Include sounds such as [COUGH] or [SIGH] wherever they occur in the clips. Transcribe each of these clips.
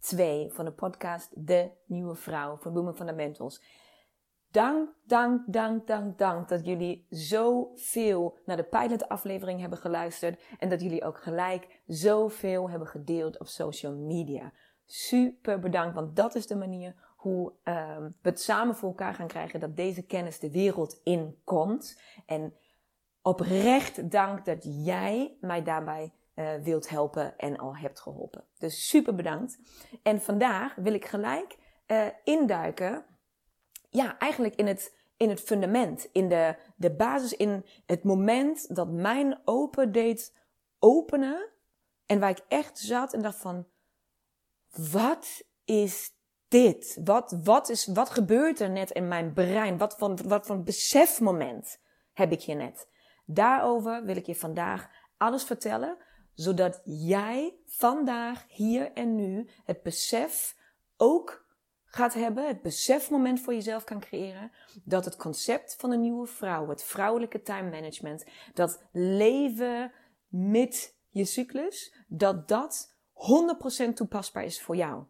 2 van de podcast De Nieuwe Vrouw van Women Fundamentals. Dank, dank, dank, dank, dank dat jullie zoveel naar de pilot aflevering hebben geluisterd. En dat jullie ook gelijk zoveel hebben gedeeld op social media. Super bedankt, want dat is de manier hoe um, we het samen voor elkaar gaan krijgen dat deze kennis de wereld in komt. En oprecht dank dat jij mij daarbij uh, wilt helpen en al hebt geholpen. Dus super bedankt. En vandaag wil ik gelijk uh, induiken, ja, eigenlijk in het, in het fundament, in de, de basis, in het moment dat mijn open deed openen. En waar ik echt zat en dacht van, wat is dit? Wat, wat, is, wat gebeurt er net in mijn brein? Wat van, wat van besefmoment heb ik hier net? Daarover wil ik je vandaag alles vertellen zodat jij vandaag, hier en nu het besef ook gaat hebben, het besefmoment voor jezelf kan creëren, dat het concept van een nieuwe vrouw, het vrouwelijke time management, dat leven met je cyclus, dat dat 100% toepasbaar is voor jou.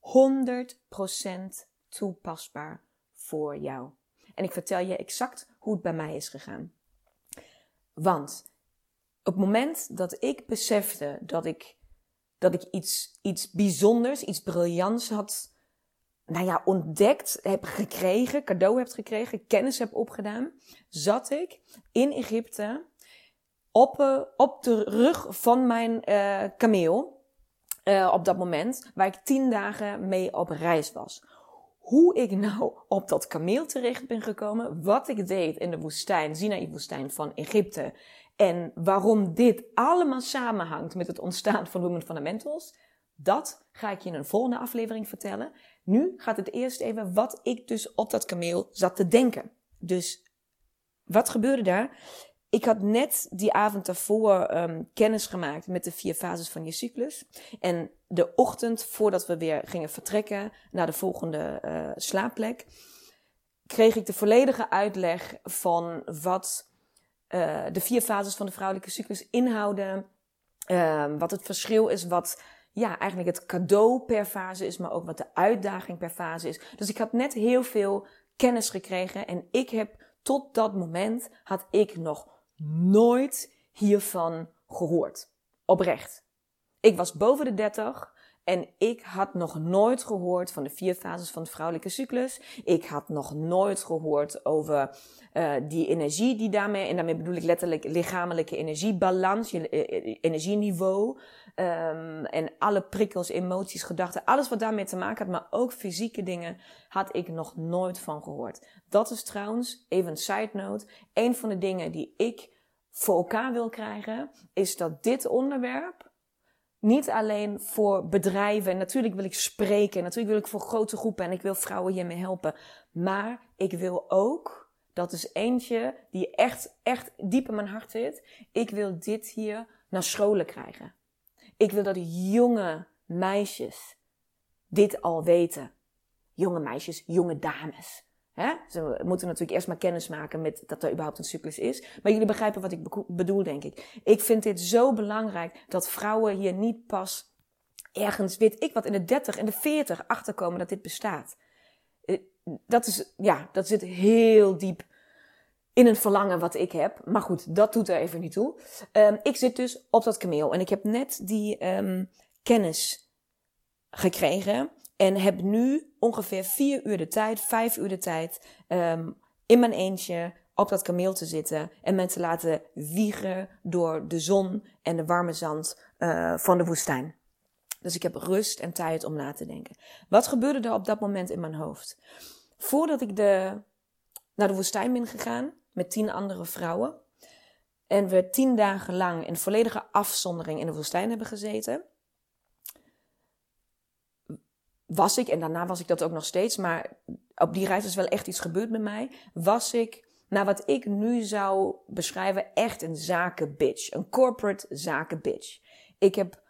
100% toepasbaar voor jou. En ik vertel je exact hoe het bij mij is gegaan. Want op het moment dat ik besefte dat ik, dat ik iets, iets bijzonders, iets briljants had, nou ja, ontdekt, heb gekregen, cadeau heb gekregen, kennis heb opgedaan, zat ik in Egypte op, uh, op de rug van mijn uh, kameel. Uh, op dat moment, waar ik tien dagen mee op reis was. Hoe ik nou op dat kameel terecht ben gekomen, wat ik deed in de woestijn, Sinaï-woestijn van Egypte en waarom dit allemaal samenhangt met het ontstaan van Women Fundamentals, dat ga ik je in een volgende aflevering vertellen. Nu gaat het eerst even wat ik dus op dat kameel zat te denken. Dus wat gebeurde daar? Ik had net die avond daarvoor um, kennis gemaakt met de vier fases van je cyclus. En de ochtend voordat we weer gingen vertrekken naar de volgende uh, slaapplek, kreeg ik de volledige uitleg van wat uh, de vier fases van de vrouwelijke cyclus inhouden. Uh, wat het verschil is, wat ja, eigenlijk het cadeau per fase is, maar ook wat de uitdaging per fase is. Dus ik had net heel veel kennis gekregen en ik heb tot dat moment had ik nog nooit hiervan gehoord. Oprecht. Ik was boven de 30 en ik had nog nooit gehoord van de vier fases van de vrouwelijke cyclus. Ik had nog nooit gehoord over uh, die energie die daarmee, en daarmee bedoel ik letterlijk lichamelijke energiebalans, je uh, energieniveau. Um, en alle prikkels, emoties, gedachten, alles wat daarmee te maken had, maar ook fysieke dingen, had ik nog nooit van gehoord. Dat is trouwens, even een side note, een van de dingen die ik voor elkaar wil krijgen, is dat dit onderwerp niet alleen voor bedrijven. En natuurlijk wil ik spreken. Natuurlijk wil ik voor grote groepen. En ik wil vrouwen hiermee helpen. Maar ik wil ook. Dat is eentje die echt, echt diep in mijn hart zit. Ik wil dit hier naar scholen krijgen. Ik wil dat jonge meisjes dit al weten. Jonge meisjes, jonge dames. Hè? Ze moeten natuurlijk eerst maar kennis maken met dat er überhaupt een cyclus is. Maar jullie begrijpen wat ik bedoel, denk ik. Ik vind dit zo belangrijk dat vrouwen hier niet pas ergens, weet ik wat, in de 30 en de 40 achterkomen dat dit bestaat. Eh, dat is, ja, dat zit heel diep in een verlangen wat ik heb. Maar goed, dat doet er even niet toe. Um, ik zit dus op dat kameel en ik heb net die um, kennis gekregen En heb nu ongeveer vier uur de tijd, vijf uur de tijd, ehm, in mijn eentje op dat kameel te zitten en me te laten wiegen door de zon en de warme zand uh, van de woestijn. Dus ik heb rust en tijd om na te denken. Wat gebeurde er op dat moment in mijn hoofd? Voordat ik de, naar de woestijn ben gegaan met tien andere vrouwen en we tien dagen lang in volledige afzondering in de woestijn hebben gezeten, was ik, en daarna was ik dat ook nog steeds, maar op die reis is wel echt iets gebeurd met mij, was ik naar wat ik nu zou beschrijven echt een zakenbitch. Een corporate zakenbitch. Ik heb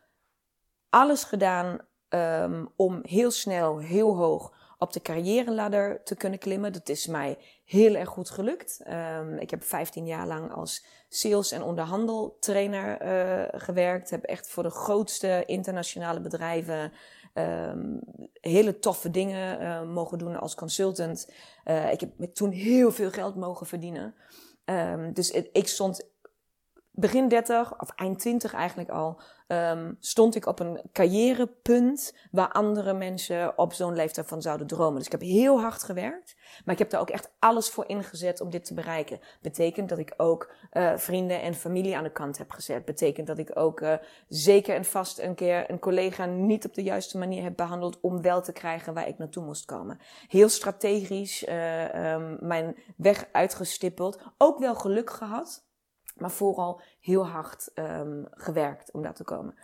alles gedaan um, om heel snel, heel hoog op de carrière-ladder te kunnen klimmen. Dat is mij heel erg goed gelukt. Um, ik heb 15 jaar lang als sales- en onderhandeltrainer uh, gewerkt. Heb echt voor de grootste internationale bedrijven um, hele toffe dingen uh, mogen doen als consultant. Uh, ik heb toen heel veel geld mogen verdienen. Um, dus ik stond begin 30, of eind 20 eigenlijk al, um, stond ik op een carrièrepunt waar andere mensen op zo'n leeftijd van zouden dromen. Dus ik heb heel hard gewerkt, maar ik heb daar ook echt alles voor ingezet om dit te bereiken. Betekent dat ik ook uh, vrienden en familie aan de kant heb gezet. Betekent dat ik ook uh, zeker en vast een keer een collega niet op de juiste manier heb behandeld om wel te krijgen waar ik naartoe moest komen. Heel strategisch uh, mijn weg uitgestippeld. Ook wel geluk gehad. Maar vooral heel hard um, gewerkt om daar te komen.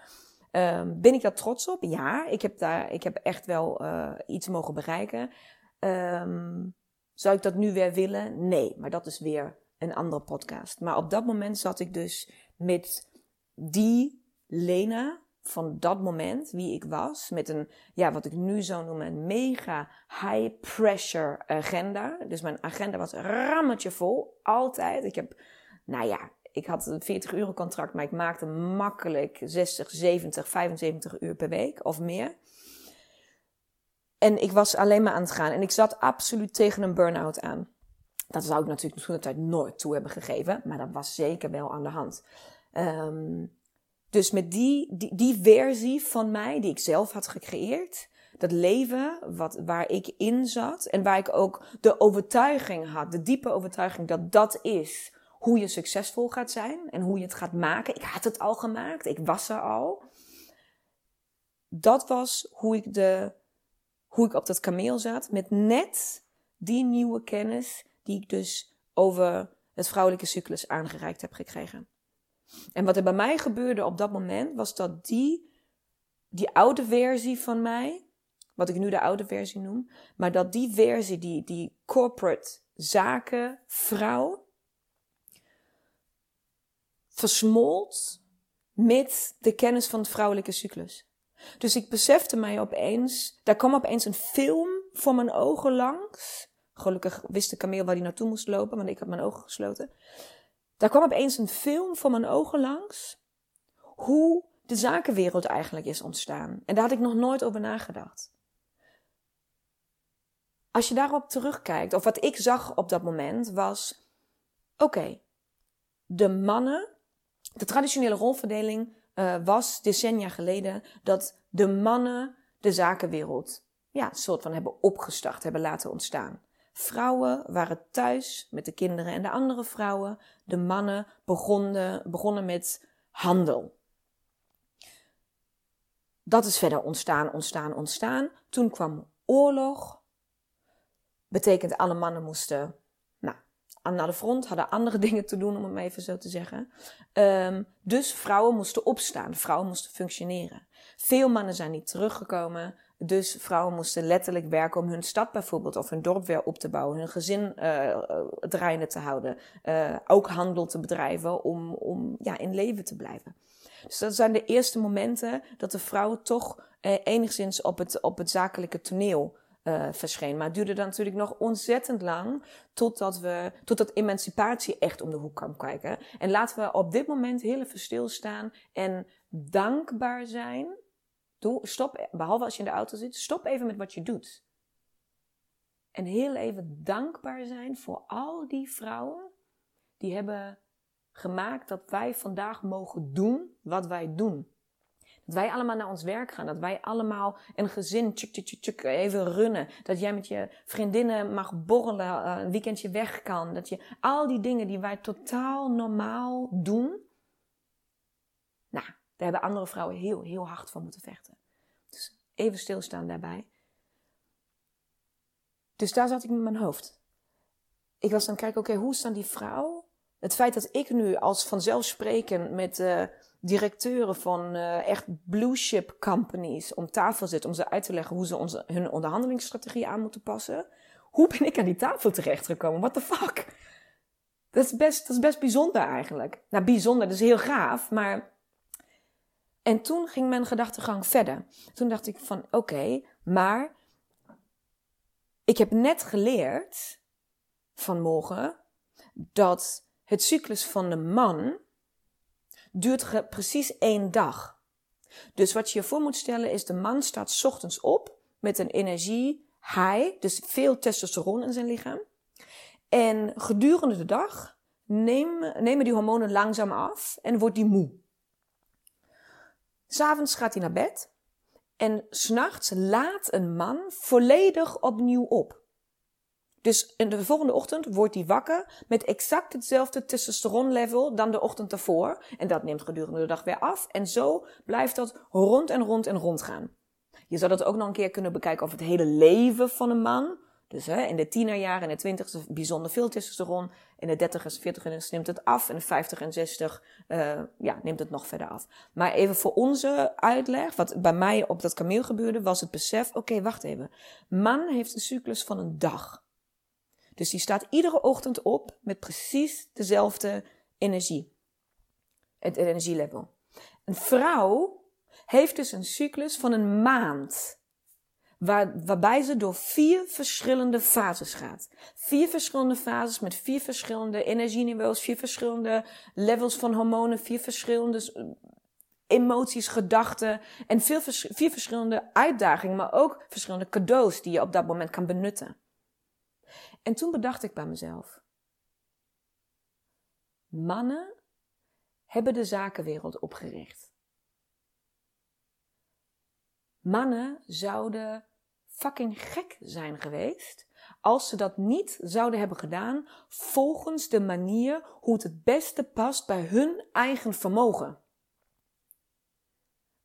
Um, ben ik daar trots op? Ja, ik heb, daar, ik heb echt wel uh, iets mogen bereiken. Um, zou ik dat nu weer willen? Nee, maar dat is weer een andere podcast. Maar op dat moment zat ik dus met die Lena van dat moment, wie ik was, met een, ja, wat ik nu zou noemen, een mega high pressure agenda. Dus mijn agenda was rammetje vol, altijd. Ik heb, nou ja, ik had een 40 uur contract, maar ik maakte makkelijk 60, 70, 75 uur per week of meer. En ik was alleen maar aan het gaan. En ik zat absoluut tegen een burn-out aan. Dat zou ik natuurlijk toen de tijd nooit toe hebben gegeven. Maar dat was zeker wel aan de hand. Um, dus met die, die, die versie van mij, die ik zelf had gecreëerd. Dat leven wat, waar ik in zat. En waar ik ook de overtuiging had. De diepe overtuiging dat dat is hoe je succesvol gaat zijn en hoe je het gaat maken. Ik had het al gemaakt, ik was er al. Dat was hoe ik, de, hoe ik op dat kameel zat met net die nieuwe kennis die ik dus over het vrouwelijke cyclus aangereikt heb gekregen. En wat er bij mij gebeurde op dat moment was dat die, die oude versie van mij, wat ik nu de oude versie noem, maar dat die versie, die, die corporate zaken vrouw, versmolt met de kennis van het vrouwelijke cyclus. Dus ik besefte mij opeens, daar kwam opeens een film voor mijn ogen langs. Gelukkig wist de kameel waar hij naartoe moest lopen, want ik had mijn ogen gesloten. Daar kwam opeens een film voor mijn ogen langs. Hoe de zakenwereld eigenlijk is ontstaan. En daar had ik nog nooit over nagedacht. Als je daarop terugkijkt, of wat ik zag op dat moment, was: oké, de mannen de traditionele rolverdeling uh, was decennia geleden dat de mannen de zakenwereld ja, soort van hebben opgestart, hebben laten ontstaan. Vrouwen waren thuis met de kinderen en de andere vrouwen. De mannen begonnen, begonnen met handel. Dat is verder ontstaan, ontstaan, ontstaan. Toen kwam oorlog. Betekent alle mannen moesten naar de front, hadden andere [LAUGHS] dingen te doen, om het maar even zo te zeggen. Um, dus vrouwen moesten opstaan, vrouwen moesten functioneren. Veel mannen zijn niet teruggekomen, dus vrouwen moesten letterlijk werken om hun stad bijvoorbeeld of hun dorp weer op te bouwen, hun gezin uh, draaiende te houden, uh, ook handel te bedrijven om, om ja, in leven te blijven. Dus dat zijn de eerste momenten dat de vrouwen toch enigszins op het, op het zakelijke toneel uh, verscheen. Maar het duurde dan natuurlijk nog ontzettend lang totdat, we, totdat emancipatie echt om de hoek kwam kijken. En laten we op dit moment heel even stilstaan en dankbaar zijn. Doe, stop, behalve als je in de auto zit, stop even met wat je doet. En heel even dankbaar zijn voor al die vrouwen die hebben gemaakt dat wij vandaag mogen doen wat wij doen. Dat wij allemaal naar ons werk gaan. Dat wij allemaal een gezin tjuk, tjuk, tjuk, even runnen. Dat jij met je vriendinnen mag borrelen, uh, een weekendje weg kan. Dat je al die dingen die wij totaal normaal doen. Nou, daar hebben andere vrouwen heel, heel hard van moeten vechten. Dus even stilstaan daarbij. Dus daar zat ik met mijn hoofd. Ik was aan het kijken, oké, hoe staan die vrouw? Het feit dat ik nu als vanzelfsprekend met uh, directeuren van uh, echt blue chip companies om tafel zit om ze uit te leggen hoe ze onze, hun onderhandelingsstrategie aan moeten passen. Hoe ben ik aan die tafel terechtgekomen? What the fuck? Dat is best, dat is best bijzonder eigenlijk. Nou, bijzonder, dat is heel gaaf, maar... En toen ging mijn gedachtegang verder. Toen dacht ik van, oké, maar ik heb net geleerd vanmorgen dat het cyclus van de man duurt precies één dag. Dus wat je je voor moet stellen is, de man staat ochtends op met een energie high, dus veel testosteron in zijn lichaam. En gedurende de dag nemen, nemen die hormonen langzaam af en wordt die moe. S'avonds gaat hij naar bed en s'nachts laat een man volledig opnieuw op. Dus in de volgende ochtend wordt hij wakker met exact hetzelfde testosteronlevel dan de ochtend daarvoor. En dat neemt gedurende de dag weer af. En zo blijft dat rond en rond en rond gaan. Je zou dat ook nog een keer kunnen bekijken over het hele leven van een man. Dus hè, in de tienerjaren, in de twintig is bijzonder veel testosteron. In de dertigers, veertigers neemt het af. En de vijftig en zestig uh, ja, neemt het nog verder af. Maar even voor onze uitleg, wat bij mij op dat kameel gebeurde, was het besef, oké, wacht even. Man heeft een cyclus van een dag. Dus die staat iedere ochtend op met precies dezelfde energie. Het energielevel. Een vrouw heeft dus een cyclus van een maand. Waar, waarbij ze door vier verschillende fases gaat. Vier verschillende fases met vier verschillende energieniveaus, vier verschillende levels van hormonen, vier verschillende eh, emoties, gedachten en vier verschillende uitdagingen, maar ook verschillende cadeaus die je op dat moment kan benutten. En toen bedacht ik bij mezelf: mannen hebben de zakenwereld opgericht. Mannen zouden fucking gek zijn geweest als ze dat niet zouden hebben gedaan volgens de manier hoe het het beste past bij hun eigen vermogen.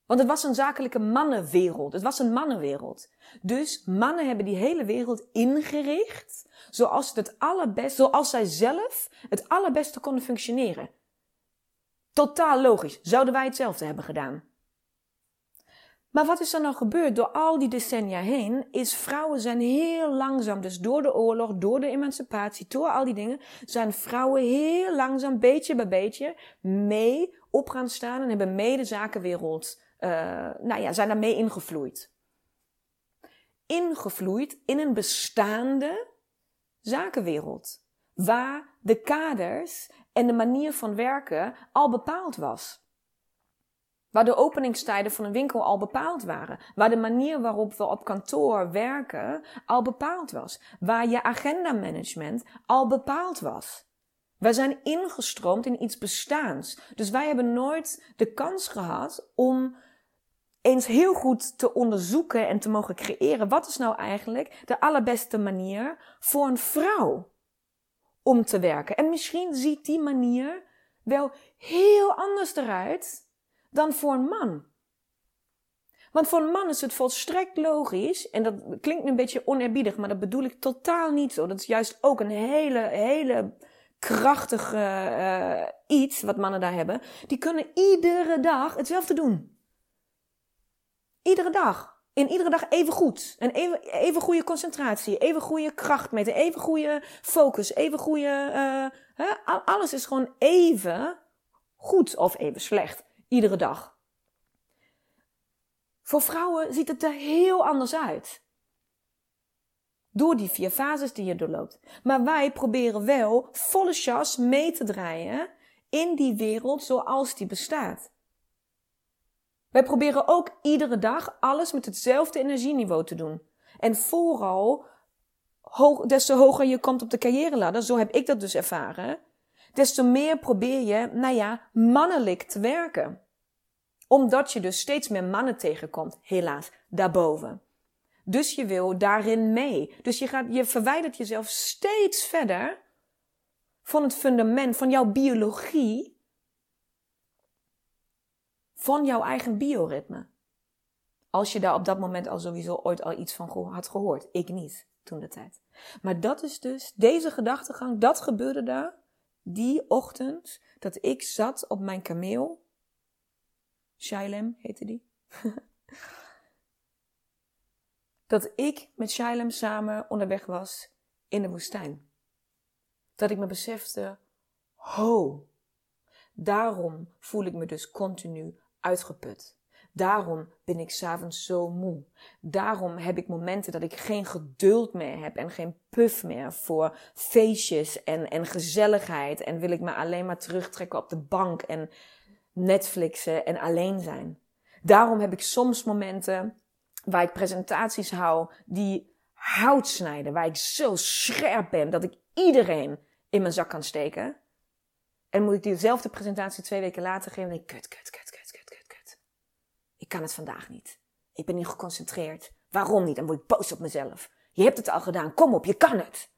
Want het was een zakelijke mannenwereld. Het was een mannenwereld. Dus mannen hebben die hele wereld ingericht zoals het het allerbest, zoals zij zelf het allerbeste konden functioneren. Totaal logisch. Zouden wij hetzelfde hebben gedaan? Maar wat is er nou gebeurd door al die decennia heen? Is vrouwen zijn heel langzaam, dus door de oorlog, door de emancipatie, door al die dingen, zijn vrouwen heel langzaam, beetje bij beetje, mee op gaan staan en hebben mee de zakenwereld uh, nou ja, zijn daarmee ingevloeid. Ingevloeid in een bestaande zakenwereld. Waar de kaders en de manier van werken al bepaald was. Waar de openingstijden van een winkel al bepaald waren. Waar de manier waarop we op kantoor werken al bepaald was. Waar je agenda management al bepaald was. Wij zijn ingestroomd in iets bestaans. Dus wij hebben nooit de kans gehad om eens heel goed te onderzoeken en te mogen creëren. Wat is nou eigenlijk de allerbeste manier voor een vrouw om te werken? En misschien ziet die manier wel heel anders eruit dan voor een man. Want voor een man is het volstrekt logisch, en dat klinkt een beetje oneerbiedig, maar dat bedoel ik totaal niet zo. Dat is juist ook een hele, hele krachtige uh, iets wat mannen daar hebben. Die kunnen iedere dag hetzelfde doen. Iedere dag. In iedere dag even goed. En even, even goede concentratie. Even goede kracht meten. Even goede focus. Even goede. Uh, alles is gewoon even goed of even slecht. Iedere dag. Voor vrouwen ziet het er heel anders uit. Door die vier fases die je doorloopt. Maar wij proberen wel volle chas mee te draaien in die wereld zoals die bestaat. Wij proberen ook iedere dag alles met hetzelfde energieniveau te doen. En vooral, des te hoger je komt op de carrière ladder, zo heb ik dat dus ervaren, des te meer probeer je, nou ja, mannelijk te werken. Omdat je dus steeds meer mannen tegenkomt, helaas, daarboven. Dus je wil daarin mee. Dus je, gaat, je verwijdert jezelf steeds verder van het fundament van jouw biologie, van jouw eigen bioritme. Als je daar op dat moment al sowieso ooit al iets van had gehoord. Ik niet, toen de tijd. Maar dat is dus, deze gedachtegang, dat gebeurde daar, die ochtend, dat ik zat op mijn kameel. Shailem heette die. [LAUGHS] dat ik met Shailem samen onderweg was in de woestijn. Dat ik me besefte, ho, daarom voel ik me dus continu uitgeput. Daarom ben ik s'avonds zo moe. Daarom heb ik momenten dat ik geen geduld meer heb en geen puff meer voor feestjes en, en gezelligheid. En wil ik me alleen maar terugtrekken op de bank en Netflixen en alleen zijn. Daarom heb ik soms momenten waar ik presentaties hou die hout snijden, waar ik zo scherp ben dat ik iedereen in mijn zak kan steken. En moet ik diezelfde presentatie twee weken later geven ik, kut, kut, kut. Ik kan het vandaag niet. Ik ben niet geconcentreerd. Waarom niet? Dan word ik boos op mezelf. Je hebt het al gedaan. Kom op, je kan het.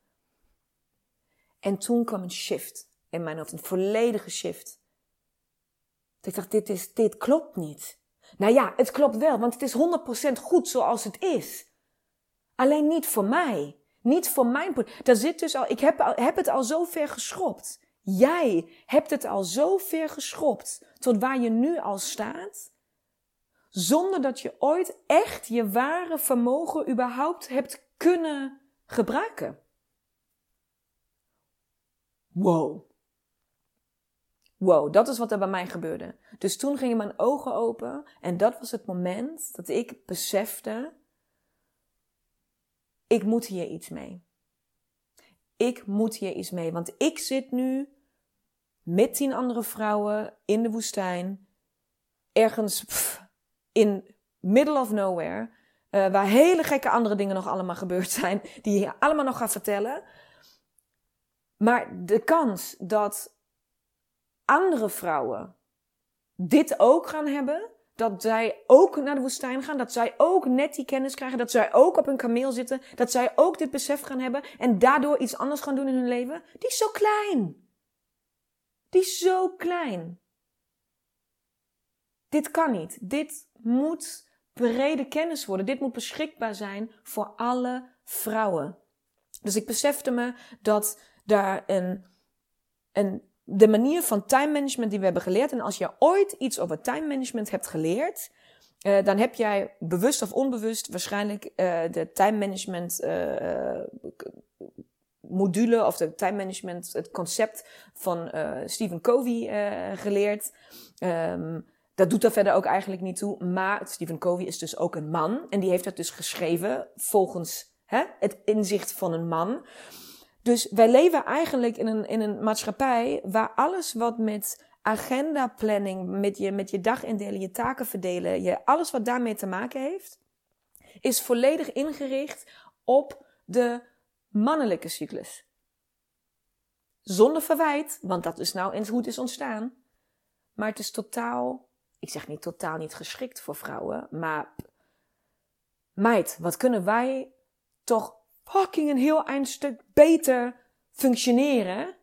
En toen kwam een shift in mijn hoofd, een volledige shift. ik dacht, dit, is, dit klopt niet. Nou ja, het klopt wel, want het is 100% goed zoals het is. Alleen niet voor mij. Niet voor mijn... Daar zit dus al, ik heb, heb het al zo ver geschopt. Jij hebt het al zo ver geschopt tot waar je nu al staat, zonder dat je ooit echt je ware vermogen überhaupt hebt kunnen gebruiken. Wow. Wow, dat is wat er bij mij gebeurde. Dus toen gingen mijn ogen open en dat was het moment dat ik besefte, ik moet hier iets mee. Ik moet hier iets mee, want ik zit nu met tien andere vrouwen in de woestijn, ergens in middle of nowhere, uh, waar hele gekke andere dingen nog allemaal gebeurd zijn, die je allemaal nog ga vertellen. Maar de kans dat andere vrouwen dit ook gaan hebben, dat zij ook naar de woestijn gaan, dat zij ook net die kennis krijgen, dat zij ook op hun kameel zitten, dat zij ook dit besef gaan hebben en daardoor iets anders gaan doen in hun leven, die is zo klein. Die is zo klein. Dit kan niet. Dit moet brede kennis worden. Dit moet beschikbaar zijn voor alle vrouwen. Dus ik besefte me dat daar een, de manier van time management die we hebben geleerd. En als je ooit iets over time management hebt geleerd, uh, dan heb jij bewust of onbewust waarschijnlijk uh, de time management uh, module of de time management, het concept van Stephen Covey geleerd. Um, dat doet er verder ook eigenlijk niet toe. Maar Stephen Covey is dus ook een man. En die heeft dat dus geschreven volgens hè, het inzicht van een man. Dus wij leven eigenlijk in een, in een maatschappij waar alles wat met agenda planning, met je, met je dag indelen, je taken verdelen, je, alles wat daarmee te maken heeft, is volledig ingericht op de mannelijke cyclus. Zonder verwijt, want dat is nou eens hoe het is ontstaan. Maar het is totaal, ik zeg niet totaal niet geschikt voor vrouwen, maar meid, wat kunnen wij toch fucking een heel eind stuk beter functioneren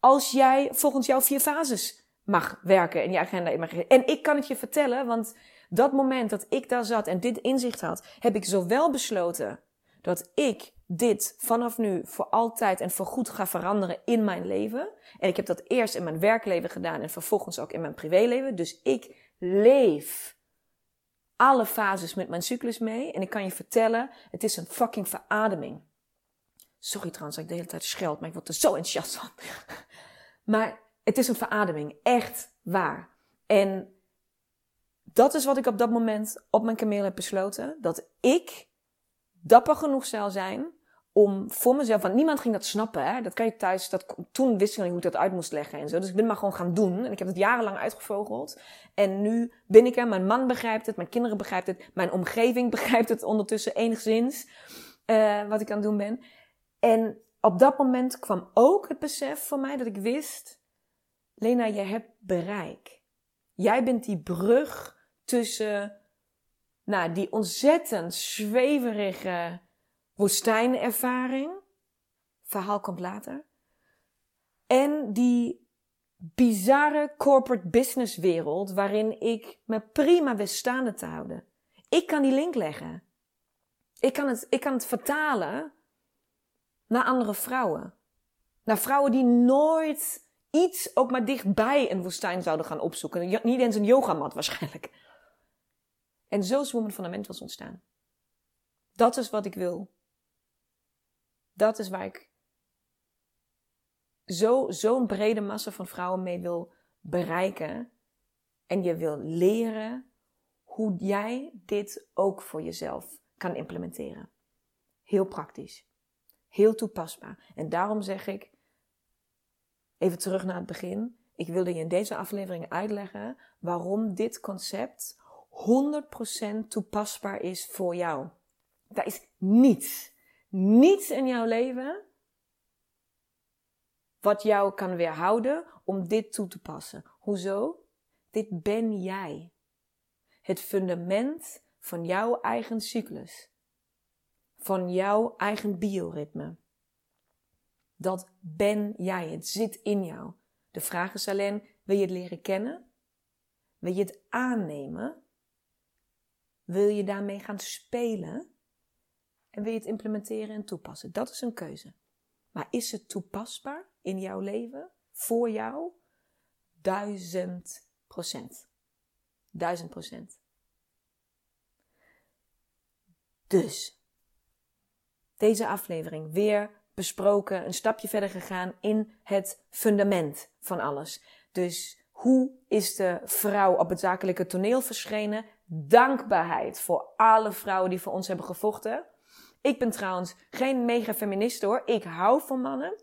als jij volgens jouw vier fases mag werken in je agenda. En ik kan het je vertellen, want dat moment dat ik daar zat en dit inzicht had, heb ik zowel besloten dat ik dit vanaf nu voor altijd en voor goed ga veranderen in mijn leven. En ik heb dat eerst in mijn werkleven gedaan en vervolgens ook in mijn privéleven. Dus ik leef alle fases met mijn cyclus mee. En ik kan je vertellen, het is een fucking verademing. Sorry trouwens dat ik de hele tijd scheld, maar ik word er zo enthousiast van. [LAUGHS] Maar het is een verademing, echt waar. En dat is wat ik op dat moment op mijn kameel heb besloten. Dat ik dapper genoeg zou zijn om voor mezelf, want niemand ging dat snappen. Hè? Dat kan je thuis, dat, toen wist ik niet hoe ik dat uit moest leggen en zo. Dus ik ben maar gewoon gaan doen. En ik heb het jarenlang uitgevogeld. En nu ben ik er, mijn man begrijpt het, mijn kinderen begrijpt het, mijn omgeving [LAUGHS] begrijpt het ondertussen enigszins, uh, wat ik aan het doen ben. En op dat moment kwam ook het besef van mij dat ik wist, Lena, je hebt bereik. Jij bent die brug tussen nou, die ontzettend zweverige woestijnervaring. Verhaal komt later. En die bizarre corporate business wereld waarin ik me prima wist staande te houden. Ik kan die link leggen. Ik kan het, ik kan het vertalen naar andere vrouwen. Naar vrouwen die nooit iets ook maar dichtbij een woestijn zouden gaan opzoeken. Niet eens een yogamat waarschijnlijk. En zo is Woman Fundamentals ontstaan. Dat is wat ik wil. Dat is waar ik zo, zo'n brede massa van vrouwen mee wil bereiken. En je wil leren hoe jij dit ook voor jezelf kan implementeren. Heel praktisch. Heel toepasbaar. En daarom zeg ik, even terug naar het begin. Ik wilde je in deze aflevering uitleggen waarom dit concept 100% toepasbaar is voor jou. Er is niets, niets in jouw leven wat jou kan weerhouden om dit toe te passen. Hoezo? Dit ben jij. Het fundament van jouw eigen cyclus. Van jouw eigen bioritme. Dat ben jij. Het zit in jou. De vraag is alleen, wil je het leren kennen? Wil je het aannemen? Wil je daarmee gaan spelen? En wil je het implementeren en toepassen? Dat is een keuze. Maar is het toepasbaar in jouw leven? Voor jou? Duizend procent. Duizend procent. Dus, deze aflevering weer besproken, een stapje verder gegaan in het fundament van alles. Dus hoe is de vrouw op het zakelijke toneel verschenen? dankbaarheid voor alle vrouwen die voor ons hebben gevochten. Ik ben trouwens geen mega feminist hoor. Ik hou van mannen.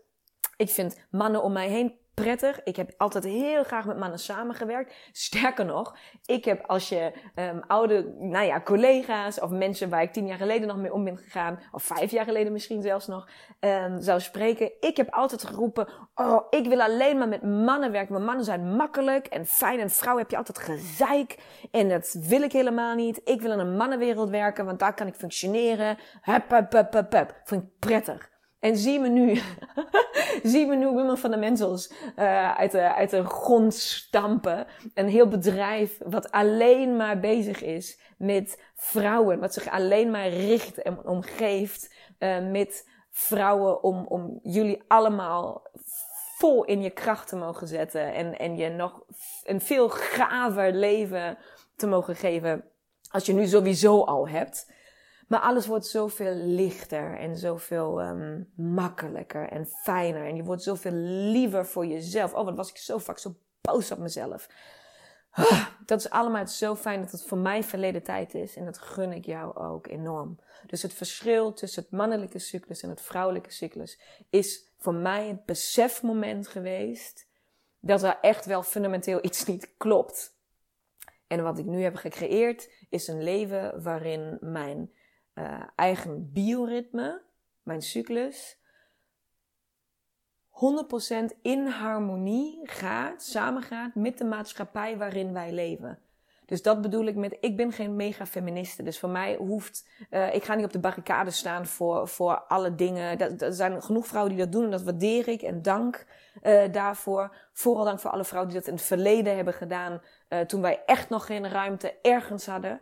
Ik vind mannen om mij heen prettig. Ik heb altijd heel graag met mannen samengewerkt. Sterker nog, ik heb als je um, oude, nou ja, collega's of mensen waar ik tien jaar geleden nog mee om ben gegaan, of vijf jaar geleden misschien zelfs nog, um, zou spreken. Ik heb altijd geroepen, oh, ik wil alleen maar met mannen werken. Want mannen zijn makkelijk en fijn en vrouwen heb je altijd gezeik. En dat wil ik helemaal niet. Ik wil in een mannenwereld werken, want daar kan ik functioneren. Hup, hup, hup, hup, hup. Vind ik prettig. En zie me nu, [LAUGHS] zie me nu Women Fundamentals uh, uit, de, uit de grond stampen. Een heel bedrijf wat alleen maar bezig is met vrouwen. Wat zich alleen maar richt en omgeeft uh, met vrouwen om, om jullie allemaal vol in je kracht te mogen zetten. En, en je nog een veel gaver leven te mogen geven als je nu sowieso al hebt. Maar alles wordt zoveel lichter en zoveel um, makkelijker en fijner. En je wordt zoveel liever voor jezelf. Oh, wat was ik zo vaak zo boos op mezelf. Ah, dat is allemaal zo fijn dat het voor mij verleden tijd is. En dat gun ik jou ook enorm. Dus het verschil tussen het mannelijke cyclus en het vrouwelijke cyclus is voor mij het besefmoment geweest dat er echt wel fundamenteel iets niet klopt. En wat ik nu heb gecreëerd is een leven waarin mijn uh, eigen bioritme, mijn cyclus, 100% in harmonie gaat, samengaat met de maatschappij waarin wij leven. Dus dat bedoel ik met, ik ben geen mega feministe. Dus voor mij hoeft, uh, ik ga niet op de barricade staan voor, voor alle dingen. Dat, er zijn genoeg vrouwen die dat doen en dat waardeer ik en dank uh, daarvoor. Vooral dank voor alle vrouwen die dat in het verleden hebben gedaan, toen wij echt nog geen ruimte ergens hadden.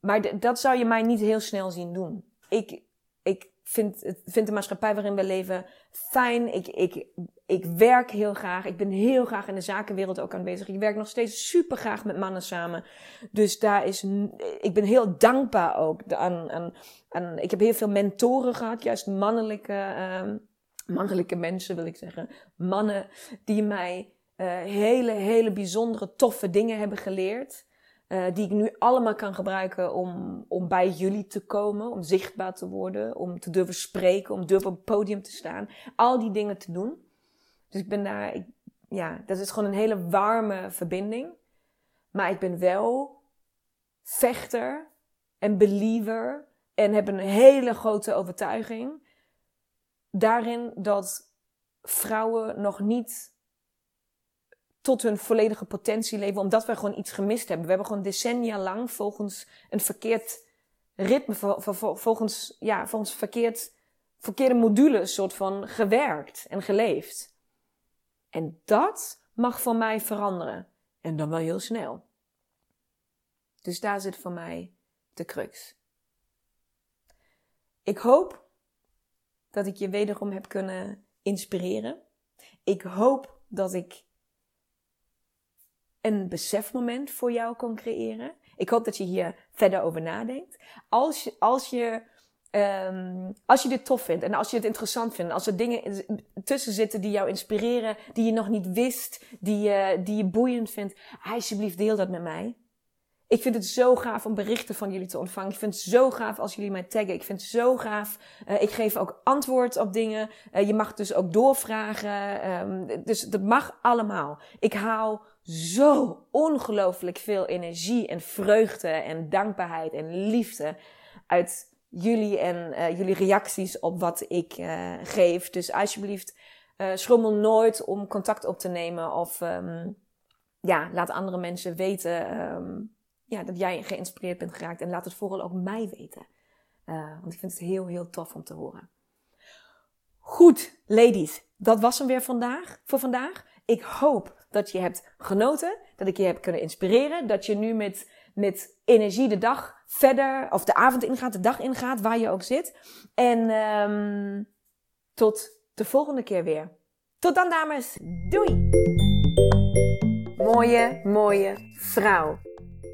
Maar dat zou je mij niet heel snel zien doen. Ik, ik vind, vind de maatschappij waarin we leven fijn. Ik, ik, ik werk heel graag. Ik ben heel graag in de zakenwereld ook aanwezig. Ik werk nog steeds super graag met mannen samen. Dus daar is, ik ben heel dankbaar ook aan, aan, aan ik heb heel veel mentoren gehad, juist mannelijke, uh, mannelijke mensen wil ik zeggen. Mannen die mij uh, hele, hele bijzondere, toffe dingen hebben geleerd. Uh, die ik nu allemaal kan gebruiken om, om bij jullie te komen, om zichtbaar te worden, om te durven spreken, om durven op het podium te staan. Al die dingen te doen. Dus ik ben daar, ja, dat is gewoon een hele warme verbinding. Maar ik ben wel vechter en believer en heb een hele grote overtuiging daarin dat vrouwen nog niet tot hun volledige potentie leven, omdat we gewoon iets gemist hebben. We hebben gewoon decennia lang volgens een verkeerd ritme, volgens, ja, volgens verkeerd, verkeerde modules soort van gewerkt en geleefd. En dat mag voor mij veranderen. En dan wel heel snel. Dus daar zit voor mij de crux. Ik hoop dat ik je wederom heb kunnen inspireren. Ik hoop dat ik een besefmoment voor jou kan creëren. Ik hoop dat je hier verder over nadenkt. Als je, als je, um, als je dit tof vindt en als je het interessant vindt, als er dingen tussen zitten die jou inspireren, die je nog niet wist, die je, die je boeiend vindt, alsjeblieft deel dat met mij. Ik vind het zo gaaf om berichten van jullie te ontvangen. Ik vind het zo gaaf als jullie mij taggen. Ik vind het zo gaaf. Uh, ik geef ook antwoord op dingen. Uh, je mag dus ook doorvragen. Um, dus dat mag allemaal. Ik haal zo ongelooflijk veel energie en vreugde en dankbaarheid en liefde uit jullie en uh, jullie reacties op wat ik geef. Dus alsjeblieft, schrommel nooit om contact op te nemen of um, ja, laat andere mensen weten. Um, ja, dat jij geïnspireerd bent geraakt. En laat het vooral ook mij weten. Uh, want ik vind het heel, heel tof om te horen. Goed, ladies. Dat was hem weer vandaag, voor vandaag. Ik hoop dat je hebt genoten. Dat ik je heb kunnen inspireren. Dat je nu met, met energie de dag verder, of de avond ingaat, de dag ingaat, waar je ook zit. En um, tot de volgende keer weer. Tot dan, dames. Doei! Mooie, mooie vrouw.